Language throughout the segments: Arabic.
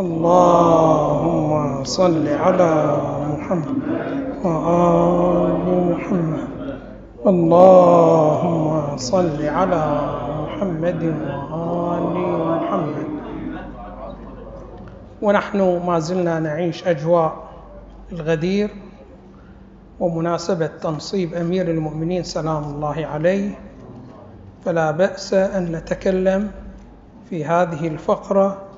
اللهم صل على محمد وآل محمد. اللهم صل على محمد وآل محمد. ونحن ما زلنا نعيش أجواء الغدير ومناسبة تنصيب أمير المؤمنين سلام الله عليه. فلا بأس أن نتكلم في هذه الفقرة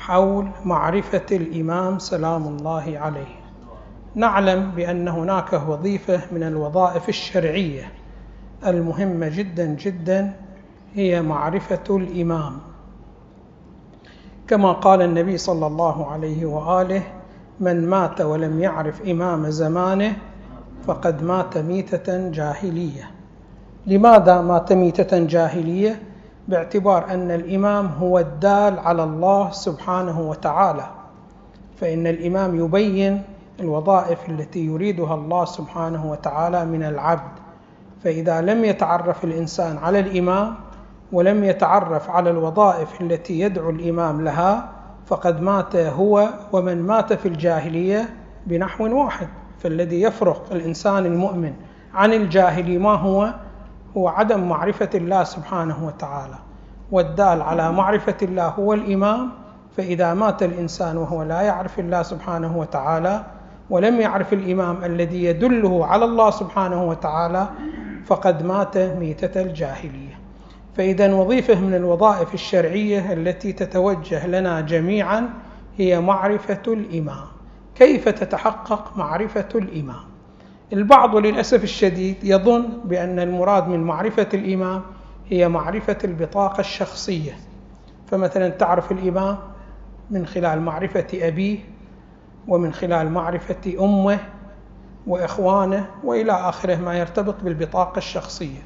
حول معرفة الإمام سلام الله عليه. نعلم بأن هناك وظيفة من الوظائف الشرعية المهمة جدا جدا هي معرفة الإمام. كما قال النبي صلى الله عليه وآله من مات ولم يعرف إمام زمانه فقد مات ميتة جاهلية. لماذا مات ميتة جاهلية؟ باعتبار أن الإمام هو الدال على الله سبحانه وتعالى. فإن الإمام يبين الوظائف التي يريدها الله سبحانه وتعالى من العبد. فإذا لم يتعرف الإنسان على الإمام ولم يتعرف على الوظائف التي يدعو الإمام لها فقد مات هو ومن مات في الجاهلية بنحو واحد. فالذي يفرق الإنسان المؤمن عن الجاهلي ما هو؟ هو عدم معرفة الله سبحانه وتعالى. والدال على معرفة الله هو الإمام فإذا مات الإنسان وهو لا يعرف الله سبحانه وتعالى ولم يعرف الإمام الذي يدله على الله سبحانه وتعالى فقد مات ميتة الجاهلية. فإذا وظيفة من الوظائف الشرعية التي تتوجه لنا جميعا هي معرفة الإمام. كيف تتحقق معرفة الإمام؟ البعض للأسف الشديد يظن بأن المراد من معرفة الإمام هي معرفة البطاقة الشخصية. فمثلا تعرف الإمام من خلال معرفة أبيه ومن خلال معرفة أمه وإخوانه وإلى آخره ما يرتبط بالبطاقة الشخصية.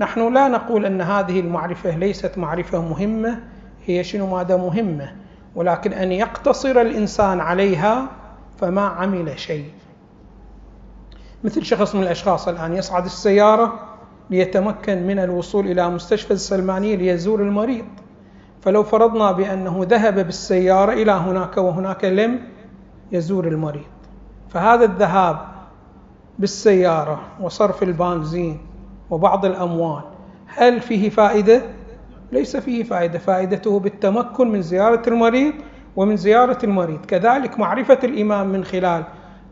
نحن لا نقول أن هذه المعرفة ليست معرفة مهمة هي شنو ماذا مهمة ولكن أن يقتصر الإنسان عليها فما عمل شيء. مثل شخص من الأشخاص الآن يصعد السيارة ليتمكن من الوصول إلى مستشفى السلمانية ليزور المريض. فلو فرضنا بأنه ذهب بالسيارة إلى هناك وهناك لم يزور المريض. فهذا الذهاب بالسيارة وصرف البنزين وبعض الأموال هل فيه فائدة؟ ليس فيه فائدة. فائدته بالتمكن من زيارة المريض ومن زيارة المريض. كذلك معرفة الإمام من خلال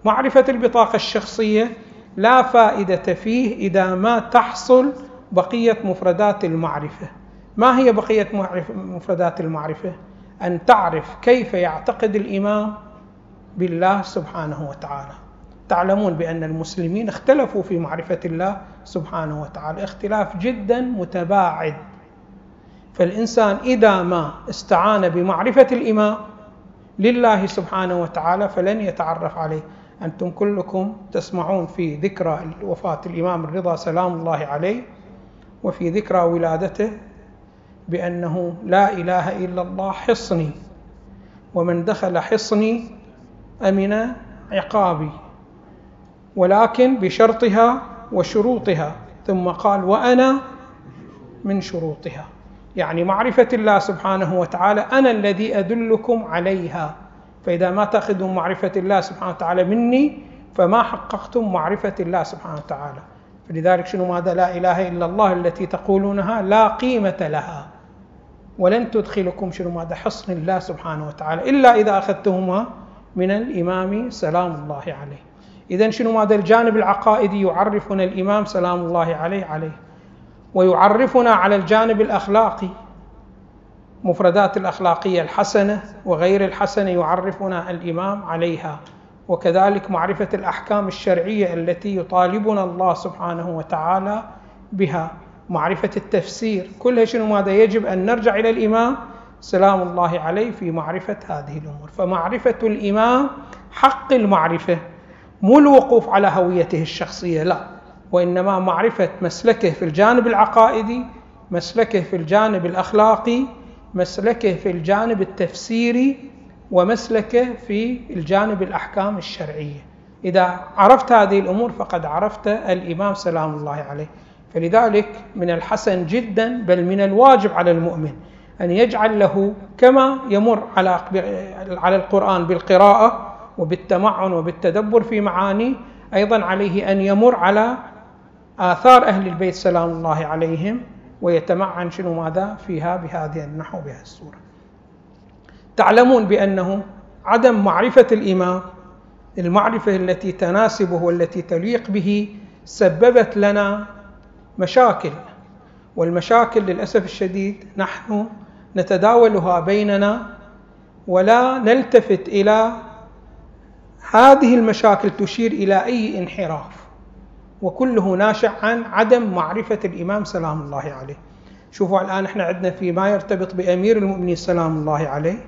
معرفة البطاقة الشخصية لا فائدة فيه إذا ما تحصل بقية مفردات المعرفة. ما هي بقية مفردات المعرفة؟ أن تعرف كيف يعتقد الإمام بالله سبحانه وتعالى. تعلمون بأن المسلمين اختلفوا في معرفة الله سبحانه وتعالى. اختلاف جدا متباعد. فالإنسان إذا ما استعان بمعرفة الإمام لله سبحانه وتعالى فلن يتعرف عليه. أنتم كلكم تسمعون في ذكرى وفاة الإمام الرضا سلام الله عليه وفي ذكرى ولادته بأنه لا إله إلا الله حصني ومن دخل حصني أمن عقابي ولكن بشرطها وشروطها ثم قال وأنا من شروطها. يعني معرفة الله سبحانه وتعالى أنا الذي أدلكم عليها. فإذا ما تأخذون معرفة الله سبحانه وتعالى مني فما حققتم معرفة الله سبحانه وتعالى. فلذلك شنو ماذا لا إله إلا الله التي تقولونها لا قيمة لها. ولن تدخلكم شنو ماذا حصن الله سبحانه وتعالى إلا إذا أخذتهما من الإمام سلام الله عليه. إذا شنو ماذا الجانب العقائدي؟ يعرفنا الإمام سلام الله عليه عليه. ويعرفنا على الجانب الأخلاقي. مفردات الأخلاقية الحسنة وغير الحسنة يعرفنا الإمام عليها وكذلك معرفة الأحكام الشرعية التي يطالبنا الله سبحانه وتعالى بها معرفة التفسير. كلها شنو ماذا يجب أن نرجع إلى الإمام؟ سلام الله عليه في معرفة هذه الأمور. فمعرفة الإمام حق المعرفة مو الوقوف على هويته الشخصية لا. وإنما معرفة مسلكه في الجانب العقائدي مسلكه في الجانب الأخلاقي مسلكه في الجانب التفسيري ومسلكه في الجانب الأحكام الشرعية. إذا عرفت هذه الأمور فقد عرفت الإمام سلام الله عليه. فلذلك من الحسن جدا بل من الواجب على المؤمن أن يجعل له كما يمر على على القرآن بالقراءة وبالتمعن وبالتدبر في معانيه أيضا عليه أن يمر على آثار أهل البيت سلام الله عليهم. ويتمعن شنو ماذا فيها بهذه النحو بهذه الصورة. تعلمون بأنه عدم معرفة الإمام المعرفة التي تناسبه والتي تليق به سببت لنا مشاكل والمشاكل للأسف الشديد نحن نتداولها بيننا ولا نلتفت إلى هذه المشاكل تشير إلى أي انحراف. وكله ناشئ عن عدم معرفة الإمام سلام الله عليه. شوفوا الآن إحنا عندنا فيما يرتبط بأمير المؤمنين سلام الله عليه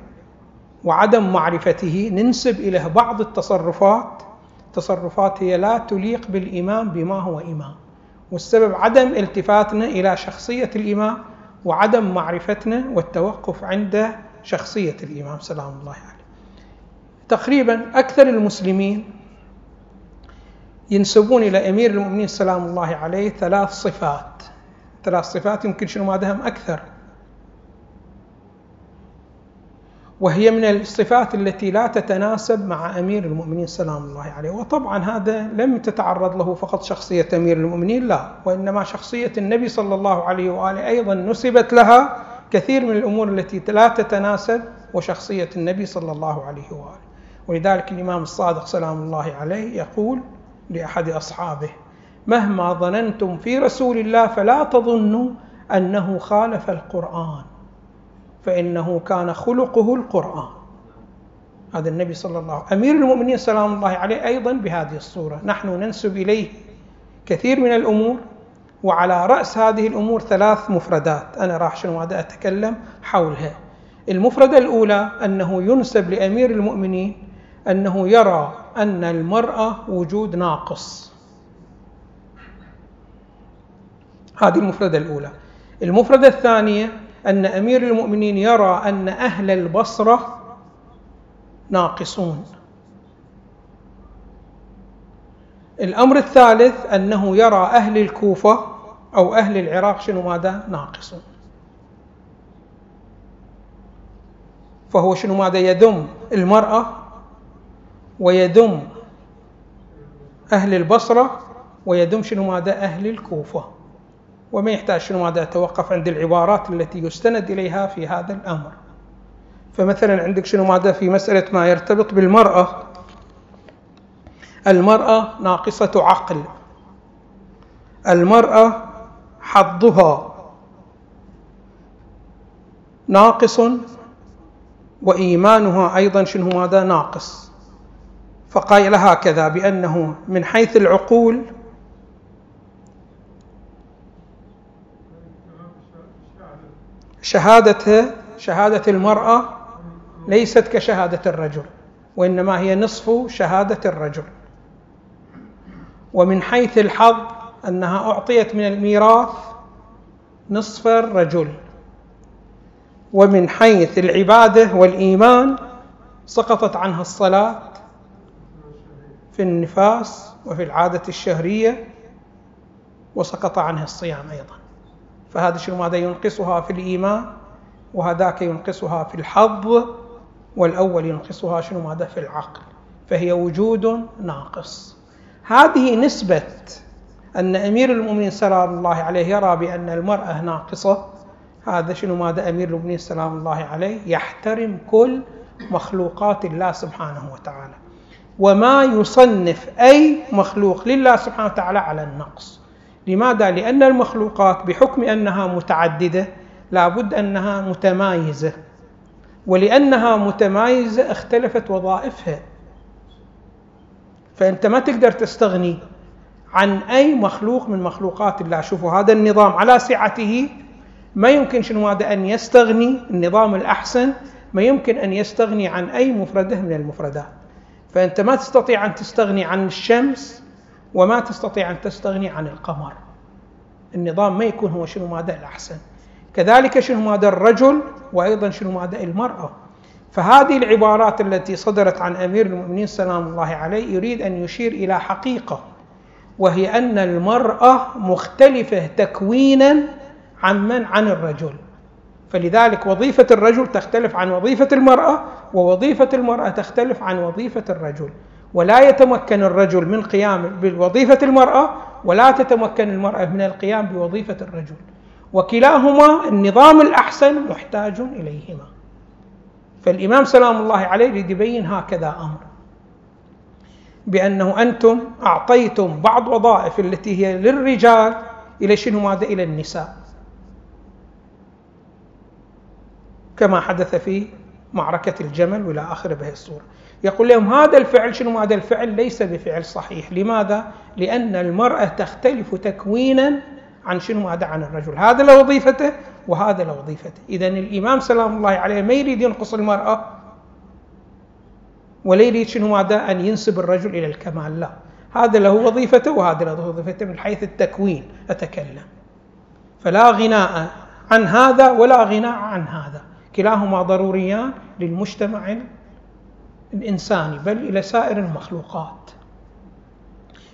وعدم معرفته ننسب إليه بعض التصرفات. تصرفات هي لا تليق بالإمام بما هو إمام. والسبب عدم التفاتنا إلى شخصية الإمام وعدم معرفتنا والتوقف عند شخصية الإمام سلام الله عليه. تقريبا أكثر المسلمين ينسبون إلى أمير المؤمنين سلام الله عليه ثلاث صفات. ثلاث صفات يمكن شنو ما دهم أكثر. وهي من الصفات التي لا تتناسب مع أمير المؤمنين سلام الله عليه، وطبعا هذا لم تتعرض له فقط شخصية أمير المؤمنين لا، وإنما شخصية النبي صلى الله عليه وآله أيضا نسبت لها كثير من الأمور التي لا تتناسب وشخصية النبي صلى الله عليه وآله. ولذلك الإمام الصادق سلام الله عليه يقول لأحد أصحابه: مهما ظننتم في رسول الله فلا تظنوا أنه خالف القرآن. فإنه كان خلقه القرآن. هذا النبي صلى الله عليه وسلم أمير المؤمنين سلام الله عليه أيضا بهذه الصورة. نحن ننسب إليه كثير من الأمور وعلى رأس هذه الأمور ثلاث مفردات. أنا راح شنو هذا أتكلم حولها. المفردة الأولى أنه ينسب لأمير المؤمنين أنه يرى أن المرأة وجود ناقص. هذه المفردة الأولى. المفردة الثانية أن أمير المؤمنين يرى أن أهل البصرة ناقصون. الأمر الثالث أنه يرى أهل الكوفة أو أهل العراق شنو ماذا؟ ناقصون. فهو شنو ماذا؟ يذم المرأة ويذم أهل البصرة ويذم شنو ماذا؟ أهل الكوفة. وما يحتاج شنو ماذا؟ أتوقف عند العبارات التي يستند إليها في هذا الأمر. فمثلا عندك شنو ماذا؟ في مسألة ما يرتبط بالمرأة. المرأة ناقصة عقل. المرأة حظها ناقص وإيمانها أيضا شنو ماذا؟ ناقص. فقال هكذا بأنه من حيث العقول شهادة شهادة المرأة ليست كشهادة الرجل وإنما هي نصف شهادة الرجل. ومن حيث الحظ أنها أعطيت من الميراث نصف الرجل. ومن حيث العبادة والإيمان سقطت عنها الصلاة في النفاس وفي العادة الشهرية وسقط عنها الصيام أيضا. فهذا شنو ماذا ينقصها في الإيمان وهذاك ينقصها في الحظ والأول ينقصها شنو ماذا في العقل. فهي وجود ناقص. هذه نسبة أن أمير المؤمنين سلام الله عليه يرى بأن المرأة ناقصة هذا شنو ماذا أمير المؤمنين سلام الله عليه يحترم كل مخلوقات الله سبحانه وتعالى. وما يصنف أي مخلوق لله سبحانه وتعالى على النقص. لماذا؟ لأن المخلوقات بحكم أنها متعددة لابد أنها متمايزة. ولأنها متمايزة اختلفت وظائفها. فأنت ما تقدر تستغني عن أي مخلوق من مخلوقات الله. شوفوا هذا النظام على سعته ما يمكن شنو هذا؟ أن يستغني النظام الأحسن ما يمكن أن يستغني عن أي مفردة من المفردات. فأنت ما تستطيع أن تستغني عن الشمس وما تستطيع أن تستغني عن القمر. النظام ما يكون هو شنو ماذا الأحسن. كذلك شنو ماذا الرجل وأيضا شنو ماذا المرأة. فهذه العبارات التي صدرت عن أمير المؤمنين سلام الله عليه يريد أن يشير إلى حقيقة وهي أن المرأة مختلفة تكوينا عن من؟ عن الرجل. فلذلك وظيفة الرجل تختلف عن وظيفة المرأة ووظيفة المرأة تختلف عن وظيفة الرجل. ولا يتمكن الرجل من قيام بوظيفة المرأة ولا تتمكن المرأة من القيام بوظيفة الرجل. وكلاهما النظام الأحسن محتاج إليهما. فالإمام سلام الله عليه يبين هكذا أمر. بأنه أنتم أعطيتم بعض وظائف التي هي للرجال إلى شنو ماذا؟ إلى النساء. كما حدث في معركة الجمل وإلى آخره بهذه الصورة يقول لهم هذا الفعل شنو هذا الفعل؟ ليس بفعل صحيح. لماذا؟ لأن المرأة تختلف تكوينا عن شنو هذا؟ عن الرجل. هذا له وظيفته وهذا له وظيفته. إذا الإمام سلام الله عليه ما يريد ينقص المرأة؟ ولا يريد شنو هذا؟ أن ينسب الرجل إلى الكمال. لا. هذا له وظيفته وهذا له وظيفته من حيث التكوين. أتكلم. فلا غناء عن هذا ولا غناء عن هذا. كلاهما ضروريان للمجتمع الإنساني بل إلى سائر المخلوقات.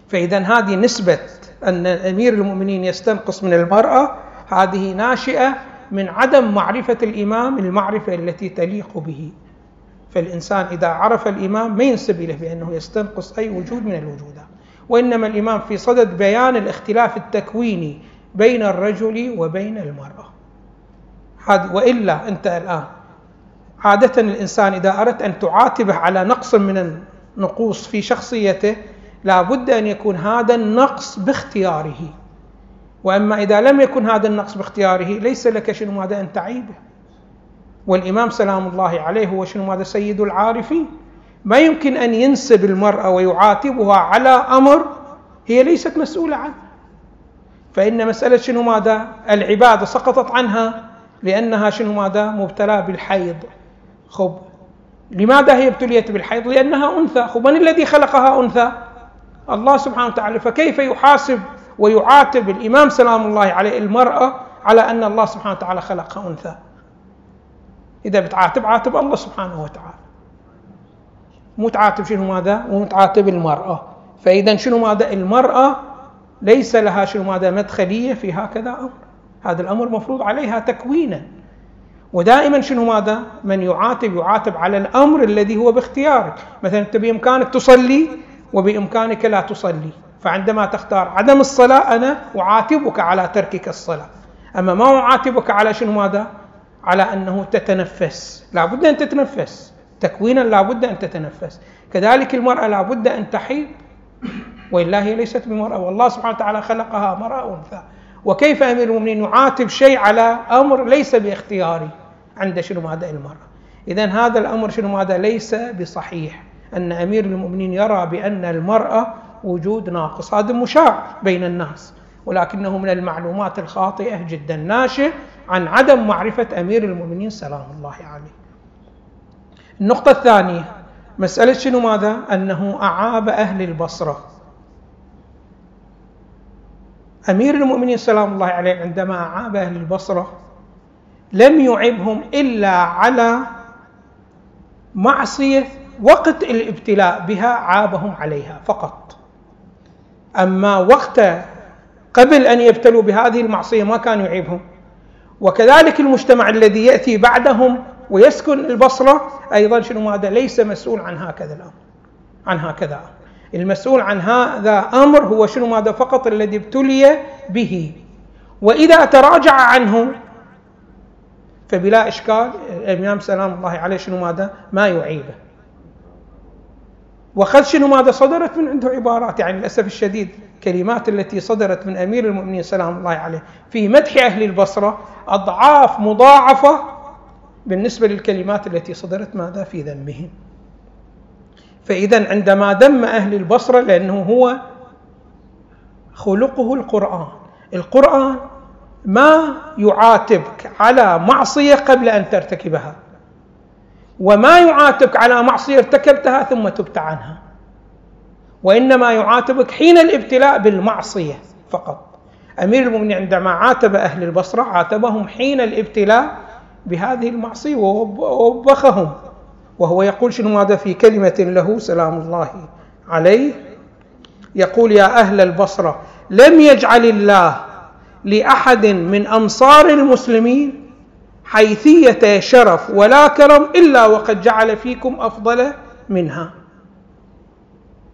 فإذا هذه نسبة أن أمير المؤمنين يستنقص من المرأة هذه ناشئة من عدم معرفة الإمام المعرفة التي تليق به. فالإنسان إذا عرف الإمام ما ينسب إليه؟ بأنه يستنقص أي وجود من الوجودات وإنما الإمام في صدد بيان الاختلاف التكويني بين الرجل وبين المرأة. وإلا أنت الآن. عادة الإنسان إذا أردت أن تعاتبه على نقص من النقوص في شخصيته لا بد أن يكون هذا النقص باختياره. وأما إذا لم يكن هذا النقص باختياره ليس لك شنو ماذا أن تعيبه. والإمام سلام الله عليه هو شنو ماذا سيد العارفين. ما يمكن أن ينسب المرأة ويعاتبها على أمر هي ليست مسؤولة عنه. فإن مسألة شنو ماذا؟ العبادة سقطت عنها. لأنها شنو ماذا؟ مبتلى بالحيض. خب لماذا هي ابتليت بالحيض؟ لأنها أنثى. خب من الذي خلقها أنثى؟ الله سبحانه وتعالى. فكيف يحاسب ويعاتب الإمام سلام الله عليه المرأة على أن الله سبحانه وتعالى خلقها أنثى؟ إذا بتعاتب عاتب الله سبحانه وتعالى. مو تعاتب شنو ماذا؟ مو تعاتب المرأة. فإذا شنو ماذا؟ المرأة ليس لها شنو ماذا؟ مدخلية في هكذا أمر. هذا الأمر مفروض عليها تكوينا. ودائما شنو ماذا؟ من يعاتب يعاتب على الأمر الذي هو باختيارك مثلا أنت بإمكانك تصلي وبإمكانك لا تصلي. فعندما تختار عدم الصلاة أنا أعاتبك على تركك الصلاة. أما ما أعاتبك على شنو ماذا؟ على أنه تتنفس. لا بد أن تتنفس. تكوينا لا بد أن تتنفس. كذلك المرأة لا بد أن تحيض. وإلا هي ليست بمرأة. والله سبحانه وتعالى خلقها مرأة أنثى وكيف أمير المؤمنين يعاتب شيء على أمر ليس باختياري؟ عند شنو ماذا المرأة إذا هذا الأمر شنو ماذا ليس بصحيح أن أمير المؤمنين يرى بأن المرأة وجود ناقص. هذا مشاع بين الناس ولكنه من المعلومات الخاطئة جدا ناشئ عن عدم معرفة أمير المؤمنين سلام الله عليه. النقطة الثانية مسألة شنو ماذا؟ أنه أعاب أهل البصرة. أمير المؤمنين سلام الله عليه عندما أعاب أهل البصرة لم يعبهم إلا على معصية وقت الابتلاء بها عابهم عليها فقط. أما وقت قبل أن يبتلوا بهذه المعصية ما كان يعيبهم. وكذلك المجتمع الذي يأتي بعدهم ويسكن البصرة أيضا شنو ماذا؟ ليس مسؤول عن هكذا الأمر عن هكذا. أمر المسؤول عن هذا أمر هو شنو ماذا فقط الذي ابتلي به. وإذا تراجع عنه فبلا إشكال الإمام سلام الله عليه شنو ماذا؟ ما يعيبه. وخذ شنو ماذا؟ صدرت من عنده عبارات يعني للأسف الشديد كلمات التي صدرت من أمير المؤمنين سلام الله عليه في مدح أهل البصرة أضعاف مضاعفة بالنسبة للكلمات التي صدرت ماذا؟ في ذمهم. فإذا عندما ذم أهل البصرة لأنه هو خلقه القرآن. القرآن ما يعاتبك على معصية قبل أن ترتكبها وما يعاتبك على معصية ارتكبتها ثم تبت عنها وإنما يعاتبك حين الابتلاء بالمعصية فقط. أمير المؤمنين عندما عاتب أهل البصرة عاتبهم حين الابتلاء بهذه المعصية ووبخهم. وهو يقول شنو ماذا في كلمة له سلام الله عليه؟ يقول يا أهل البصرة لم يجعل الله لأحد من أنصار المسلمين حيثية شرف ولا كرم إلا وقد جعل فيكم أفضل منها.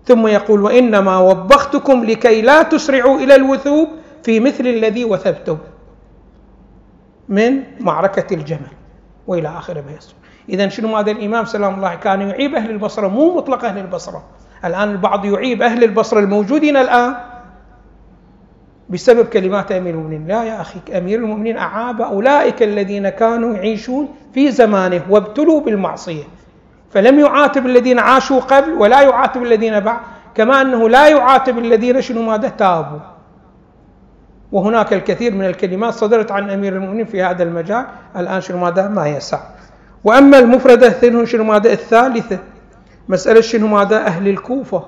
ثم يقول وإنما وبختكم لكي لا تسرعوا إلى الوثوب في مثل الذي وثبتم من معركة الجمل. وإلى آخر بيصر إذا شنو هذا الإمام سلام الله كان يعيب أهل البصرة مو مطلق أهل البصرة. الآن البعض يعيب أهل البصرة الموجودين الآن بسبب كلمات أمير المؤمنين. لا يا أخي أمير المؤمنين أعاب أولئك الذين كانوا يعيشون في زمانه وابتلوا بالمعصية. فلم يعاتب الذين عاشوا قبل ولا يعاتب الذين بعد كما أنه لا يعاتب الذين شنو ماذا تابوا. وهناك الكثير من الكلمات صدرت عن أمير المؤمنين في هذا المجال. الآن شنو ماذا؟ ما يسع. وأما المفردة شنو ماذا؟ الثالثة. مسألة شنو ماذا؟ أهل الكوفة.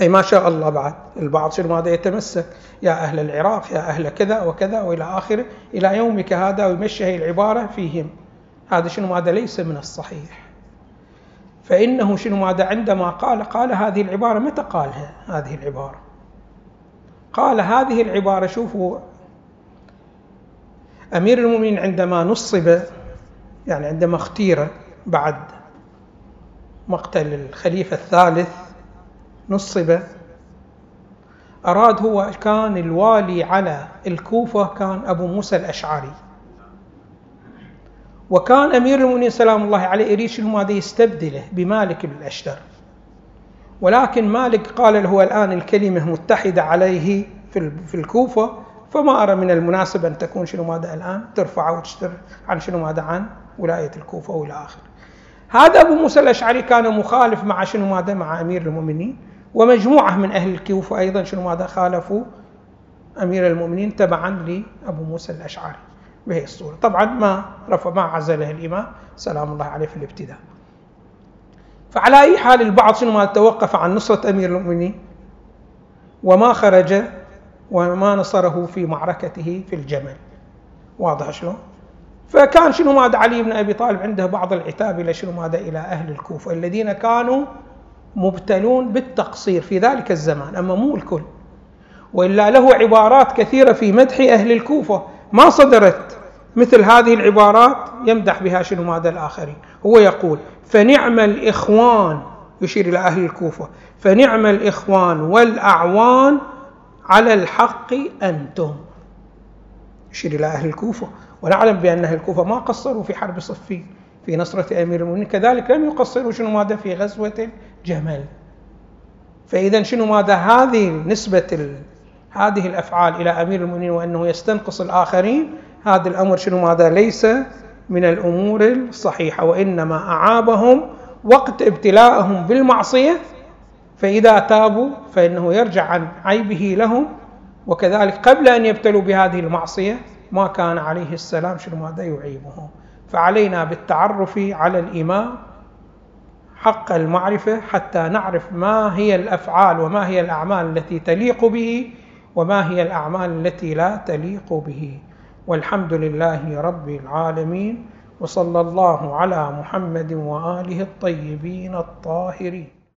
أي ما شاء الله بعد. البعض شنو ماذا؟ يتمسك. يا أهل العراق يا أهل كذا وكذا وإلى آخره إلى يومك هذا ويمشي هي العبارة فيهم. هذا شنو ماذا؟ ليس من الصحيح. فإنه شنو ماذا؟ عندما قال قال هذه العبارة. متى قالها هذه العبارة؟ قال هذه العبارة شوفوا. أمير المؤمنين عندما نصب يعني عندما اختير بعد مقتل الخليفة الثالث نصب أراد هو كان الوالي على الكوفة كان أبو موسى الأشعري. وكان أمير المؤمنين سلام الله عليه يريد شنو هذا يستبدله بمالك بن الأشتر. ولكن مالك قال له الآن الكلمة متحدة عليه في الكوفة فما أرى من المناسب أن تكون شنو ماذا الآن؟ ترفع وتشتر عن شنو ماذا عن؟ ولاية الكوفة وإلى آخره هذا أبو موسى الأشعري كان مخالف مع شنو ماذا؟ مع أمير المؤمنين ومجموعة من أهل الكوفة أيضا شنو ماذا؟ خالفوا أمير المؤمنين تبعا لأبو موسى الأشعري بهي الصورة. طبعا ما رفع ما عزله الإمام سلام الله عليه في الابتداء. فعلى أي حال البعض شنو ما توقف عن نصرة أمير المؤمنين وما خرج وما نصره في معركته في الجمل. واضح شلون؟ فكان شنو ماذا علي بن أبي طالب عنده بعض العتاب إلى شنو ماذا إلى أهل الكوفة الذين كانوا مبتلون بالتقصير في ذلك الزمان أما مو الكل. وإلا له عبارات كثيرة في مدح أهل الكوفة. ما صدرت مثل هذه العبارات يمدح بها شنو ماذا الآخرين. هو يقول فنعم الإخوان يشير إلى أهل الكوفة فنعم الإخوان والأعوان على الحق أنتم يشير إلى أهل الكوفة. ونعلم بأن أهل الكوفة ما قصروا في حرب صفين في نصرة أمير المؤمنين. كذلك لم يقصروا شنو ماذا؟ في غزوة الجمل. فإذا شنو ماذا؟ هذه نسبة. هذه الأفعال إلى أمير المؤمنين وأنه يستنقص الآخرين هذا الأمر شنو ماذا؟ ليس من الأمور الصحيحة وإنما أعابهم وقت ابتلاءهم بالمعصية. فإذا تابوا فإنه يرجع عن عيبه لهم وكذلك قبل أن يبتلوا بهذه المعصية ما كان عليه السلام شنو ماذا يعيبه. فعلينا بالتعرف على الإمام حق المعرفة حتى نعرف ما هي الأفعال وما هي الأعمال التي تليق به وما هي الأعمال التي لا تليق به. والحمد لله رب العالمين وصلى الله على محمد وآله الطيبين الطاهرين.